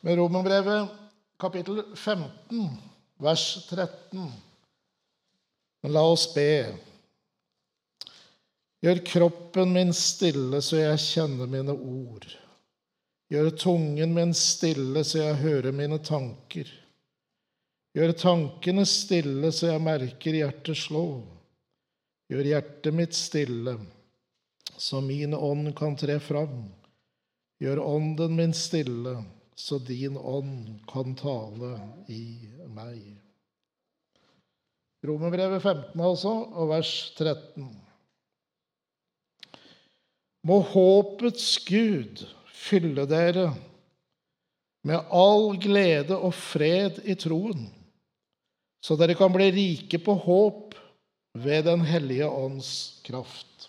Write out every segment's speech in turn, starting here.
Med Romerbrevet kapittel 15, vers 13. Men la oss be. Gjør kroppen min stille, så jeg kjenner mine ord. Gjør tungen min stille, så jeg hører mine tanker. Gjør tankene stille, så jeg merker hjertet slå. Gjør hjertet mitt stille, så min ånd kan tre fram. Gjør ånden min stille, så din ånd kan tale i meg. Romerbrevet 15, altså, og vers 13. Må håpets Gud fylle dere med all glede og fred i troen, så dere kan bli rike på håp ved Den hellige ånds kraft.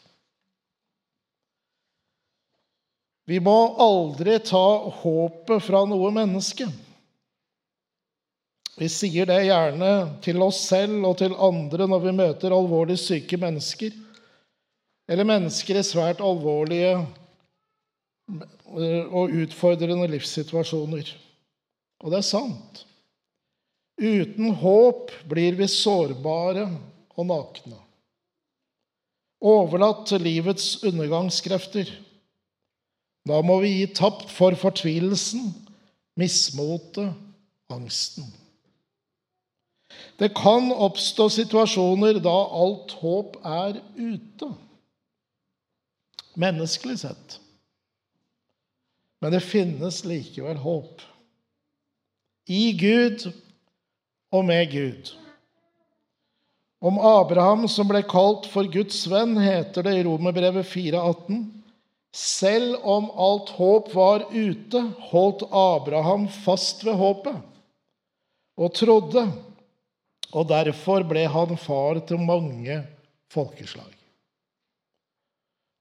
Vi må aldri ta håpet fra noe menneske. Vi sier det gjerne til oss selv og til andre når vi møter alvorlig syke mennesker, eller mennesker i svært alvorlige og utfordrende livssituasjoner. Og det er sant. Uten håp blir vi sårbare og nakne. Overlatt til livets undergangskrefter. Da må vi gi tapt for fortvilelsen, mismotet, angsten. Det kan oppstå situasjoner da alt håp er ute, menneskelig sett. Men det finnes likevel håp. I Gud og med Gud. Om Abraham som ble kalt for Guds venn, heter det i Romerbrevet 4,18.: selv om alt håp var ute, holdt Abraham fast ved håpet og trodde, og derfor ble han far til mange folkeslag.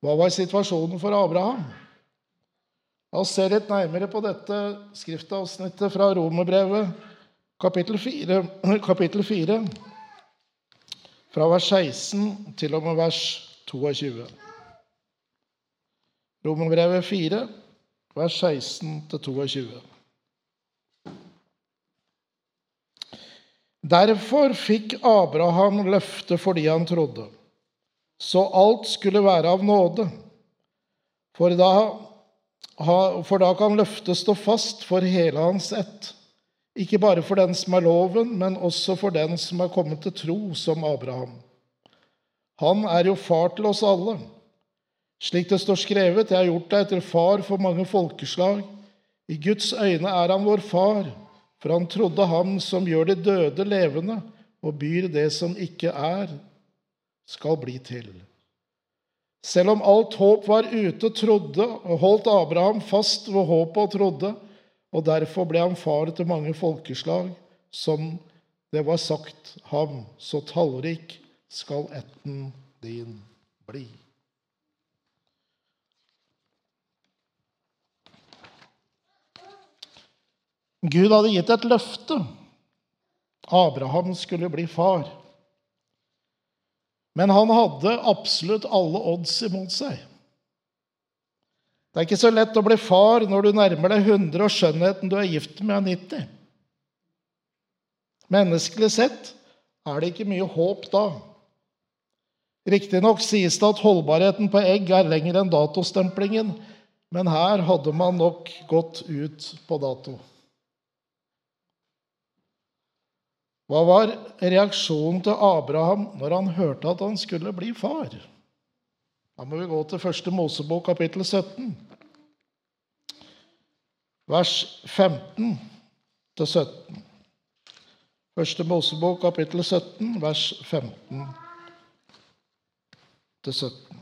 Hva var situasjonen for Abraham? La oss se litt nærmere på dette skriftavsnittet fra Romerbrevet, kapittel 4, kapittel 4, fra vers 16 til og med vers 22. Romerbrevet 4, vers 16-22. Derfor fikk Abraham løftet fordi han trodde, så alt skulle være av nåde. For da, for da kan løftet stå fast for hele hans ett, ikke bare for den som er loven, men også for den som er kommet til tro, som Abraham. Han er jo far til oss alle. Slik det står skrevet, jeg har gjort deg til far for mange folkeslag. I Guds øyne er han vår far, for han trodde ham som gjør de døde levende og byr det som ikke er, skal bli til. Selv om alt håp var ute, trodde og holdt Abraham fast ved håpet og trodde, og derfor ble han far til mange folkeslag, som det var sagt ham, så tallrik skal ætten din bli. Gud hadde gitt et løfte. Abraham skulle bli far. Men han hadde absolutt alle odds imot seg. Det er ikke så lett å bli far når du nærmer deg 100 og skjønnheten du er gift med, er 90. Menneskelig sett er det ikke mye håp da. Riktignok sies det at holdbarheten på egg er lenger enn datostemplingen, men her hadde man nok gått ut på dato. Hva var reaksjonen til Abraham når han hørte at han skulle bli far? Da må vi gå til første Mosebok, kapittel 17, vers 15-17. Første Mosebok, kapittel 17, vers 15 til 17.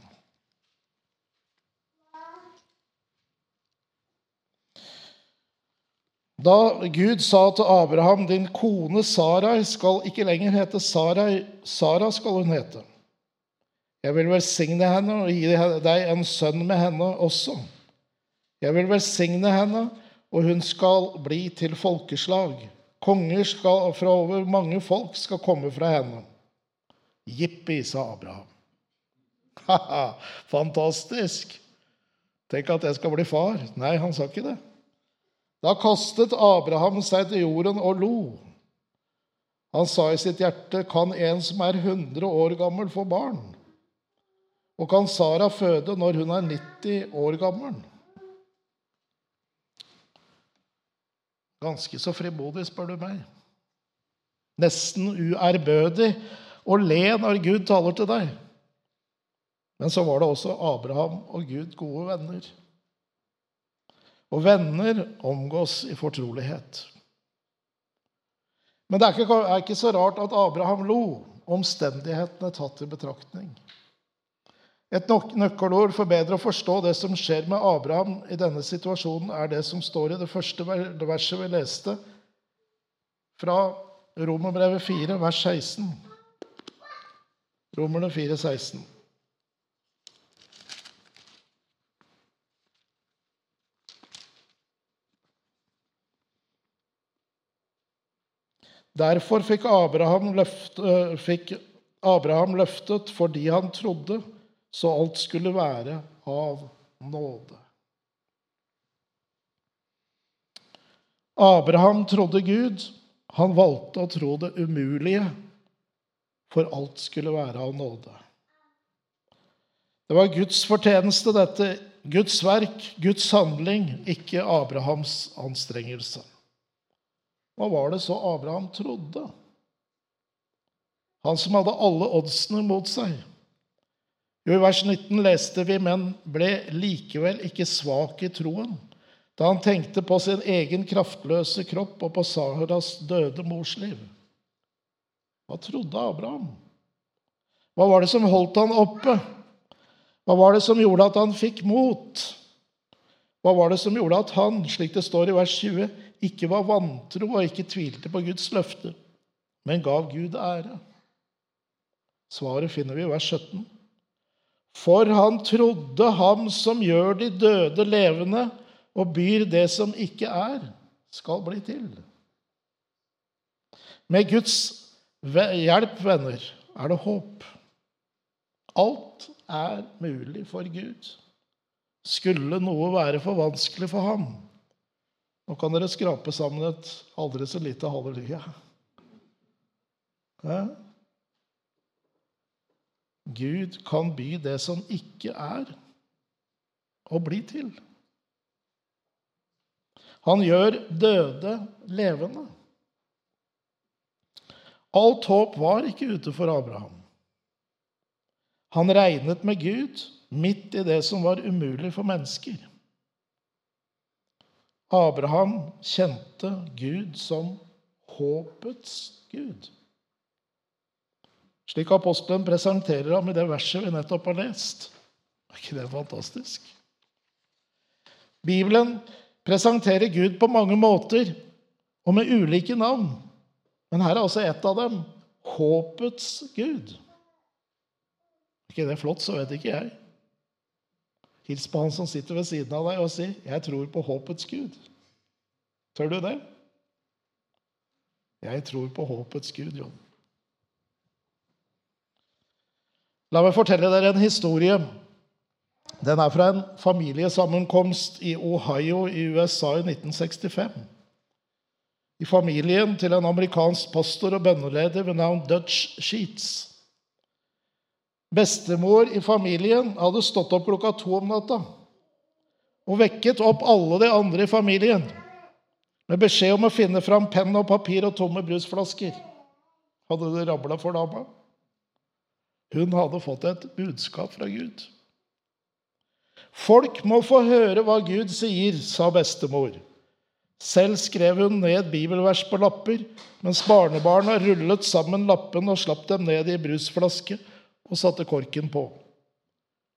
Da Gud sa til Abraham, 'Din kone Sarai skal ikke lenger hete Sarai, Sara skal hun hete.' 'Jeg vil velsigne henne og gi deg en sønn med henne også.' 'Jeg vil velsigne henne, og hun skal bli til folkeslag.' 'Konger skal, fra over mange folk skal komme fra henne.' Jippi, sa Abraham. Ha-ha, fantastisk! Tenk at jeg skal bli far. Nei, han sa ikke det. Da kastet Abraham seg til jorden og lo. Han sa i sitt hjerte, kan en som er 100 år gammel, få barn? Og kan Sara føde når hun er 90 år gammel? Ganske så frimodig, spør du meg. Nesten uærbødig å le når Gud taler til deg. Men så var det også Abraham og Gud gode venner. Og venner omgås i fortrolighet. Men det er ikke, er ikke så rart at Abraham lo, omstendighetene tatt i betraktning. Et nøkkelord for bedre å forstå det som skjer med Abraham i denne situasjonen, er det som står i det første verset vi leste fra Romerbrevet 4, vers 16. Romerne 4, 16. Derfor fikk Abraham, løftet, fikk Abraham løftet fordi han trodde, så alt skulle være av nåde. Abraham trodde Gud. Han valgte å tro det umulige, for alt skulle være av nåde. Det var Guds fortjeneste, dette. Guds verk, Guds handling, ikke Abrahams anstrengelse. Hva var det så Abraham trodde? Han som hadde alle oddsene mot seg. Jo, I vers 19 leste vi, men ble likevel ikke svak i troen da han tenkte på sin egen kraftløse kropp og på Saharas døde mors liv. Hva trodde Abraham? Hva var det som holdt han oppe? Hva var det som gjorde at han fikk mot? Hva var det som gjorde at han, slik det står i vers 20, ikke var vantro og ikke tvilte på Guds løfte, men gav Gud ære? Svaret finner vi i vers 17. For han trodde ham som gjør de døde levende, og byr det som ikke er, skal bli til. Med Guds hjelp, venner, er det håp. Alt er mulig for Gud. Skulle noe være for vanskelig for ham, nå kan dere skrape sammen et aldri så lite halleluja. Ja? Gud kan by det som ikke er, og bli til. Han gjør døde levende. Alt håp var ikke ute for Abraham. Han regnet med Gud midt i det som var umulig for mennesker. Abraham kjente Gud som håpets Gud. Slik apostelen presenterer ham i det verset vi nettopp har lest. Er ikke det fantastisk? Bibelen presenterer Gud på mange måter og med ulike navn. Men her er altså ett av dem håpets Gud. Er ikke det flott, så vet ikke jeg. Hils på han som sitter ved siden av deg, og si 'Jeg tror på håpets Gud'. Tør du det? Jeg tror på håpets Gud, John. La meg fortelle dere en historie. Den er fra en familiesammenkomst i Ohio i USA i 1965. I familien til en amerikansk pastor og bønneleder ved navn Dutch Sheets. Bestemor i familien hadde stått opp klokka to om natta og vekket opp alle de andre i familien med beskjed om å finne fram penn og papir og tomme brusflasker. Hadde det rabla for dama? Hun hadde fått et budskap fra Gud. Folk må få høre hva Gud sier, sa bestemor. Selv skrev hun ned bibelvers på lapper, mens barnebarna rullet sammen lappene og slapp dem ned i brusflaske og satte korken på.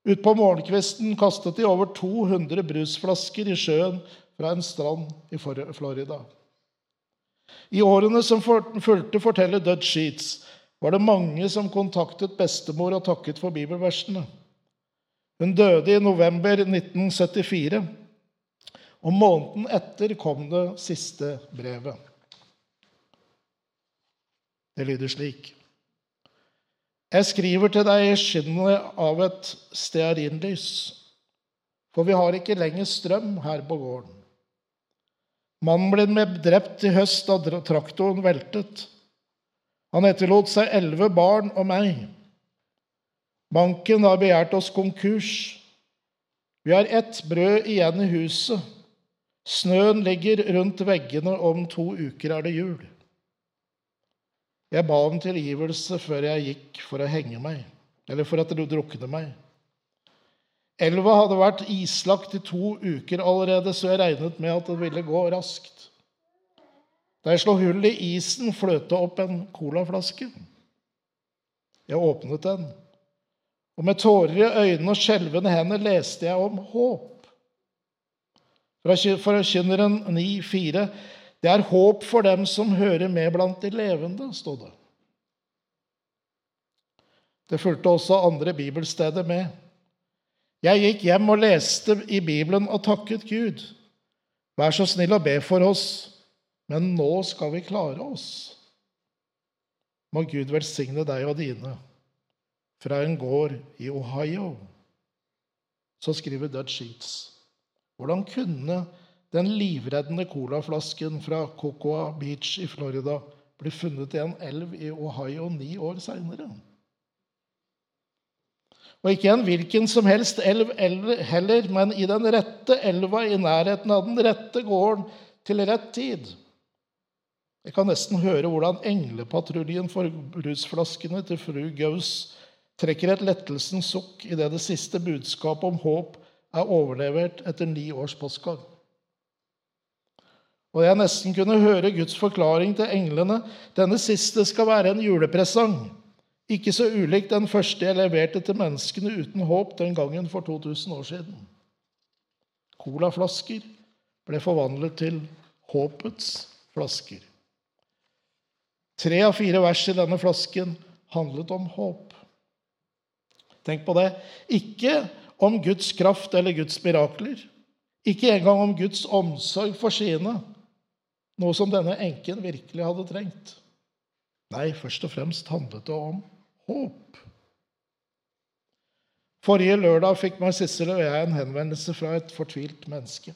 Utpå morgenkvisten kastet de over 200 brusflasker i sjøen fra en strand i Florida. I årene som fulgte, forteller Dutch Sheets, var det mange som kontaktet bestemor og takket for bibelversene. Hun døde i november 1974, og måneden etter kom det siste brevet. Det lyder slik. Jeg skriver til deg i skinnet av et stearinlys, for vi har ikke lenger strøm her på gården. Mannen ble drept i høst da traktoren veltet. Han etterlot seg elleve barn og meg. Banken har begjært oss konkurs. Vi har ett brød igjen i huset. Snøen ligger rundt veggene, om to uker er det jul. Jeg ba om tilgivelse før jeg gikk for å henge meg, eller for at du drukne meg. Elva hadde vært islagt i to uker allerede, så jeg regnet med at det ville gå raskt. Da jeg slo hull i isen, fløt opp en colaflaske. Jeg åpnet den, og med tårer i øynene og skjelvende hender leste jeg om håp. Fra Forkynneren 9,4.: Det er håp for dem som hører med blant de levende, stod det. Det fulgte også andre bibelsteder med. Jeg gikk hjem og leste i Bibelen og takket Gud. Vær så snill å be for oss, men nå skal vi klare oss. Må Gud velsigne deg og dine. Fra en gård i Ohio. Så skriver Dutch Sheets. Hvordan kunne den livreddende colaflasken fra Cocoa Beach i Florida blir funnet i en elv i Ohio ni år seinere? Og ikke en hvilken som helst elv heller, men i den rette elva i nærheten av den rette gården til rett tid. Jeg kan nesten høre hvordan englepatruljen for rusflaskene til fru Gaus trekker et lettelsens sukk idet det siste budskapet om håp er overlevert etter ni års postgang. Og jeg nesten kunne høre Guds forklaring til englene. Denne siste skal være en julepresang. Ikke så ulikt den første jeg leverte til menneskene uten håp den gangen for 2000 år siden. Colaflasker ble forvandlet til håpets flasker. Tre av fire vers i denne flasken handlet om håp. Tenk på det. Ikke om Guds kraft eller Guds mirakler. Ikke engang om Guds omsorg for sine, noe som denne enken virkelig hadde trengt. Nei, først og fremst handlet det om håp. Forrige lørdag fikk meg Sissel og jeg en henvendelse fra et fortvilt menneske.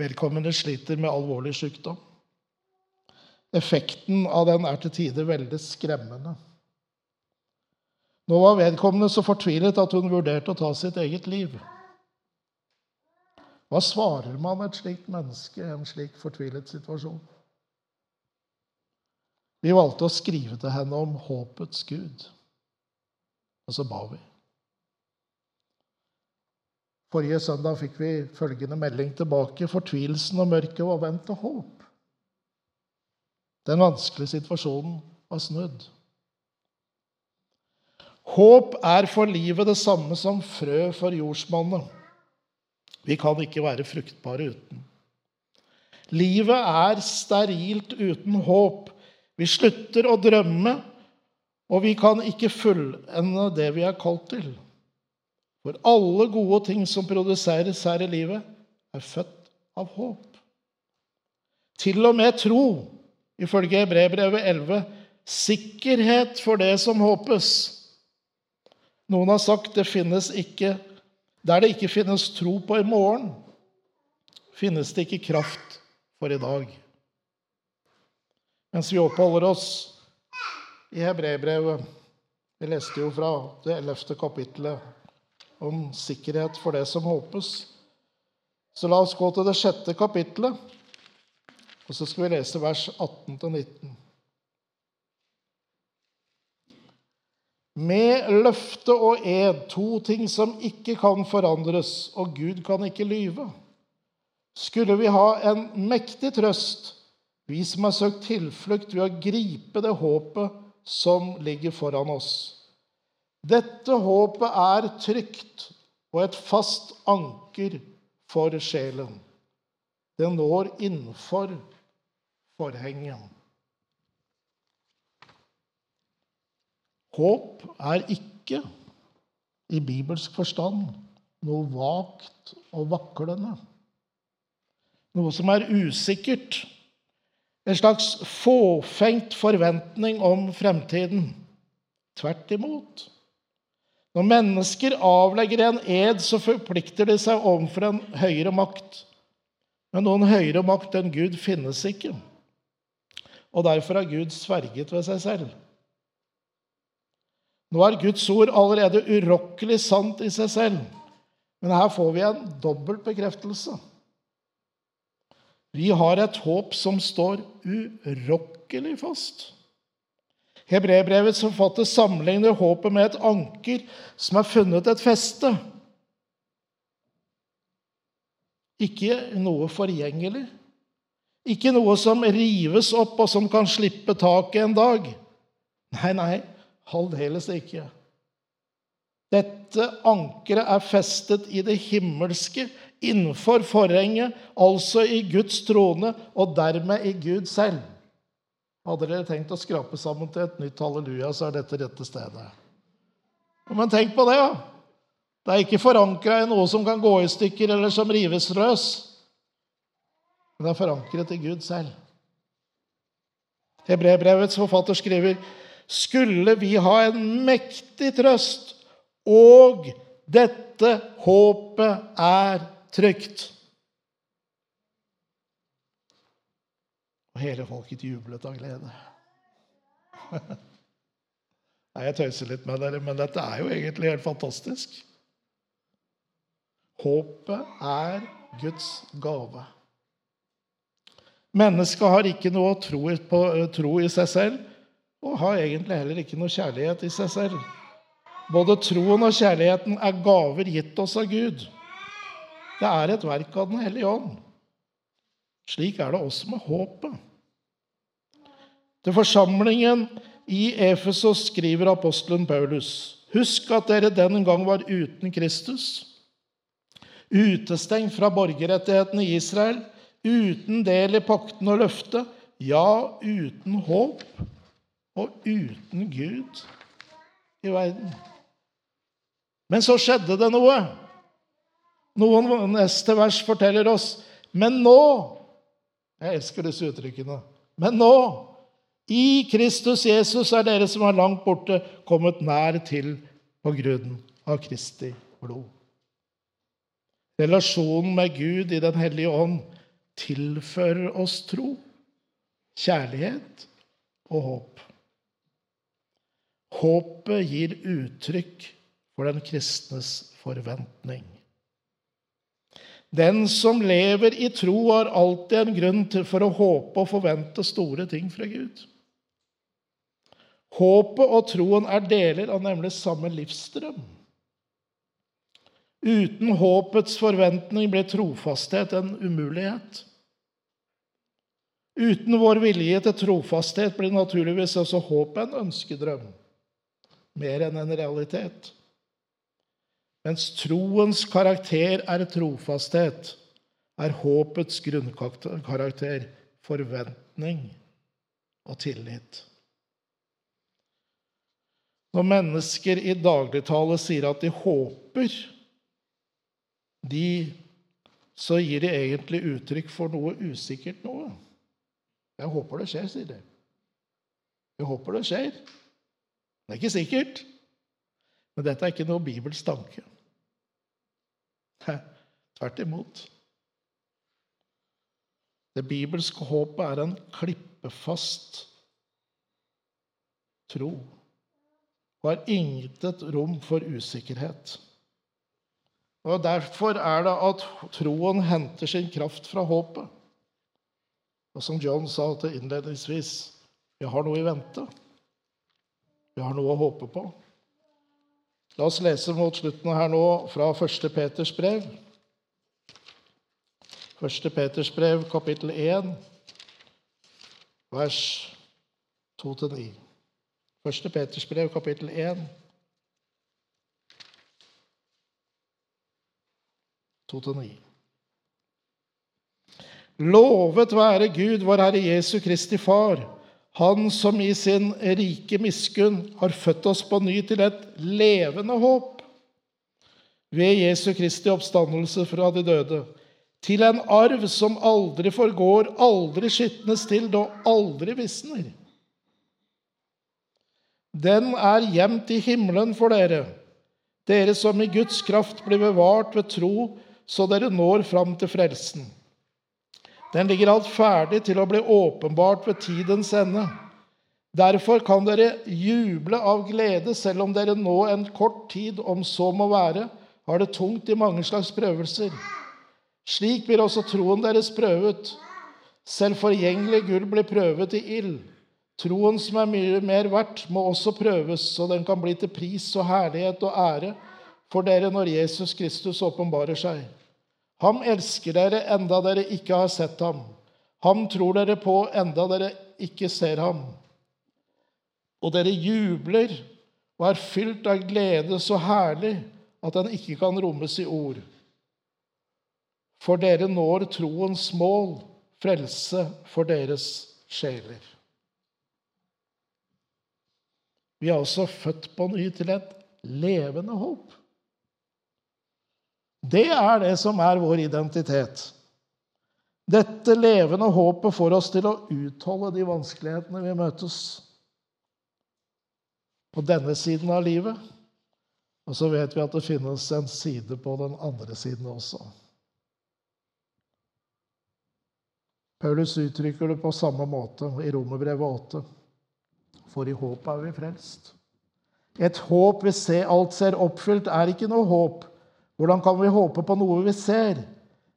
Vedkommende sliter med alvorlig sykdom. Effekten av den er til tider veldig skremmende. Nå var vedkommende så fortvilet at hun vurderte å ta sitt eget liv. Hva svarer man et slikt menneske i en slik fortvilet situasjon? Vi valgte å skrive til henne om håpets Gud, og så ba vi. Forrige søndag fikk vi følgende melding tilbake. Fortvilelsen og mørket var vendt til håp. Den vanskelige situasjonen var snudd. Håp er for livet det samme som frø for jordsmonnet. Vi kan ikke være fruktbare uten. Livet er sterilt uten håp. Vi slutter å drømme, og vi kan ikke fullende det vi er kalt til. For alle gode ting som produseres her i livet, er født av håp. Til og med tro, ifølge Hebrebrevet 11, sikkerhet for det som håpes. Noen har sagt det finnes ikke Der det ikke finnes tro på i morgen, finnes det ikke kraft for i dag. Mens vi oppholder oss i Hebrebrevet Vi leste jo fra det ellevte kapittelet om sikkerhet for det som håpes. Så la oss gå til det sjette kapittelet, og så skal vi lese vers 18-19. Med løfte og ed, to ting som ikke kan forandres, og Gud kan ikke lyve, skulle vi ha en mektig trøst, vi som har søkt tilflukt ved å gripe det håpet som ligger foran oss. Dette håpet er trygt og et fast anker for sjelen. Det når innenfor forhenget. Håp er ikke i bibelsk forstand noe vagt og vaklende. Noe som er usikkert. En slags fåfengt forventning om fremtiden. Tvert imot. Når mennesker avlegger en ed, så forplikter de seg overfor en høyere makt Men noen høyere makt enn Gud finnes ikke. Og derfor har Gud sverget ved seg selv. Nå er Guds ord allerede urokkelig sant i seg selv, men her får vi en dobbelt bekreftelse. Vi har et håp som står urokkelig fast. Hebrebrevets forfatter sammenligner håpet med et anker som har funnet et feste. Ikke noe forgjengelig. Ikke noe som rives opp, og som kan slippe taket en dag. Nei, nei, aldeles ikke. Dette ankeret er festet i det himmelske, innenfor forhenget, altså i Guds trone, og dermed i Gud selv. Hadde dere tenkt å skrape sammen til et nytt halleluja, så er dette rette stedet. Men tenk på det, ja. Det er ikke forankra i noe som kan gå i stykker, eller som rives løs. Men det er forankret i Gud selv. Hebrebrevets forfatter skriver skulle vi ha en mektig trøst, og dette håpet er trygt. Og hele folket jublet av glede. Nei, Jeg tøyser litt med dere, men dette er jo egentlig helt fantastisk. Håpet er Guds gave. Mennesket har ikke noe tro, på, tro i seg selv, og har egentlig heller ikke noe kjærlighet i seg selv. Både troen og kjærligheten er gaver gitt oss av Gud. Det er et verk av Den hellige ånd. Slik er det også med håpet. Til forsamlingen i Efesos skriver apostelen Paulus.: Husk at dere den gang var uten Kristus, utestengt fra borgerrettighetene i Israel, uten del i pakten og løftet, ja, uten håp og uten Gud i verden. Men så skjedde det noe. Noen neste vers forteller oss Men nå Jeg elsker disse uttrykkene. Men nå, i Kristus Jesus, er dere som er langt borte, kommet nær til på grunn av Kristi blod. Relasjonen med Gud i Den hellige ånd tilfører oss tro, kjærlighet og håp. Håpet gir uttrykk for den kristnes forventning. Den som lever i tro, har alltid en grunn for å håpe og forvente store ting fra Gud. Håpet og troen er deler av nemlig samme livsstrøm. Uten håpets forventning blir trofasthet en umulighet. Uten vår vilje til trofasthet blir naturligvis også håpet en ønskedrøm, mer enn en realitet. Mens troens karakter er trofasthet, er håpets grunnkarakter forventning og tillit. Når mennesker i dagligtale sier at de håper, de, så gir de egentlig uttrykk for noe usikkert noe. Jeg håper det skjer, sier de. Jeg håper det skjer. Det er ikke sikkert. Men dette er ikke noe Bibels tanke. Tvert imot. Det bibelske håpet er en klippefast tro og har intet rom for usikkerhet. Og Derfor er det at troen henter sin kraft fra håpet. Og som John sa til innledningsvis vi har noe i vente. Vi har noe å håpe på. La oss lese mot slutten her nå fra 1. Peters brev. 1. Peters brev, kapittel 1, vers 2-9. 1. Peters brev, kapittel 1. 2-9. Lovet være Gud, vår Herre Jesu Kristi Far han som i sin rike miskunn har født oss på ny til et levende håp ved Jesu Kristi oppstandelse fra de døde, til en arv som aldri forgår, aldri skitnes til og aldri visner. Den er gjemt i himmelen for dere, dere som i Guds kraft blir bevart ved tro, så dere når fram til frelsen. Den ligger alt ferdig til å bli åpenbart ved tidens ende. Derfor kan dere juble av glede, selv om dere nå en kort tid, om så må være, har det tungt i mange slags prøvelser. Slik blir også troen deres prøvet. Selv forgjengelig gull blir prøvet i ild. Troen som er mye mer verdt, må også prøves, så den kan bli til pris og herlighet og ære for dere når Jesus Kristus åpenbarer seg. Ham elsker dere enda dere ikke har sett ham. Ham tror dere på enda dere ikke ser ham. Og dere jubler og er fylt av glede så herlig at den ikke kan rommes i ord. For dere når troens mål, frelse for deres sjeler. Vi er også født på ny til et levende håp. Det er det som er vår identitet. Dette levende håpet får oss til å utholde de vanskelighetene vi møtes på denne siden av livet. Og så vet vi at det finnes en side på den andre siden også. Paulus uttrykker det på samme måte i Romerbrevet 8. For i håp er vi frelst. Et håp vi ser, alt ser oppfylt, er ikke noe håp. Hvordan kan vi håpe på noe vi ser?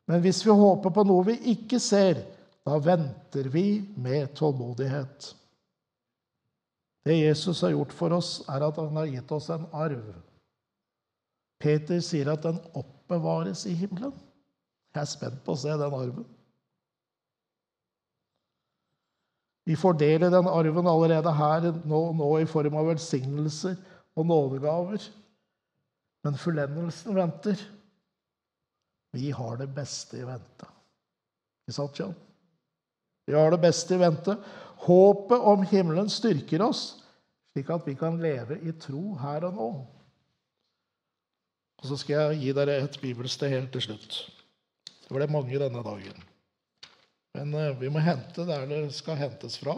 Men hvis vi håper på noe vi ikke ser, da venter vi med tålmodighet. Det Jesus har gjort for oss, er at han har gitt oss en arv. Peter sier at den oppbevares i himmelen. Jeg er spent på å se den arven. Vi fordeler den arven allerede her nå, nå i form av velsignelser og nådegaver. Men fullendelsen venter. Vi har det beste i vente. Ikke sant, John? Vi har det beste i vente. Håpet om himmelen styrker oss, slik at vi kan leve i tro her og nå. Og så skal jeg gi dere et bibelsted helt til slutt. Det ble mange denne dagen. Men eh, vi må hente der det skal hentes fra,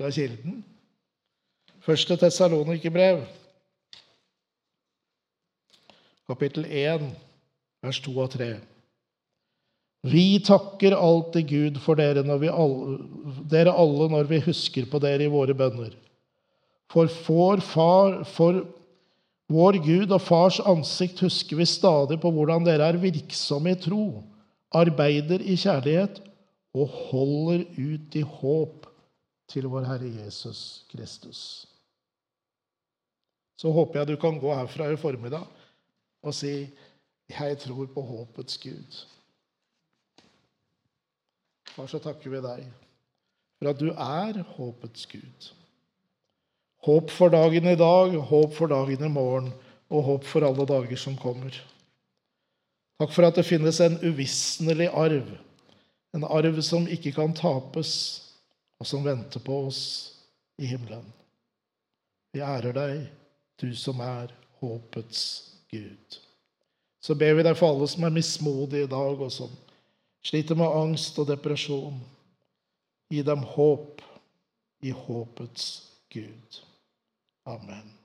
fra kilden. Første Tessalonikerbrev, kapittel 1, vers 2 og 3. Vi takker alltid Gud for dere, alle, dere alle når vi husker på dere i våre bønner. For, for, far, for vår Gud og Fars ansikt husker vi stadig på hvordan dere er virksomme i tro, arbeider i kjærlighet og holder ut i håp til vår Herre Jesus Kristus. Så håper jeg du kan gå herfra i formiddag og si 'Jeg tror på håpets Gud'. Far, så takker vi deg for at du er håpets Gud. Håp for dagen i dag, håp for dagen i morgen og håp for alle dager som kommer. Takk for at det finnes en uvisnelig arv en arv som ikke kan tapes, og som venter på oss i himmelen. Vi ærer deg, du som er håpets Gud. Så ber vi deg for alle som er mismodige i dag, og som sliter med angst og depresjon. Gi dem håp i håpets Gud. Amen.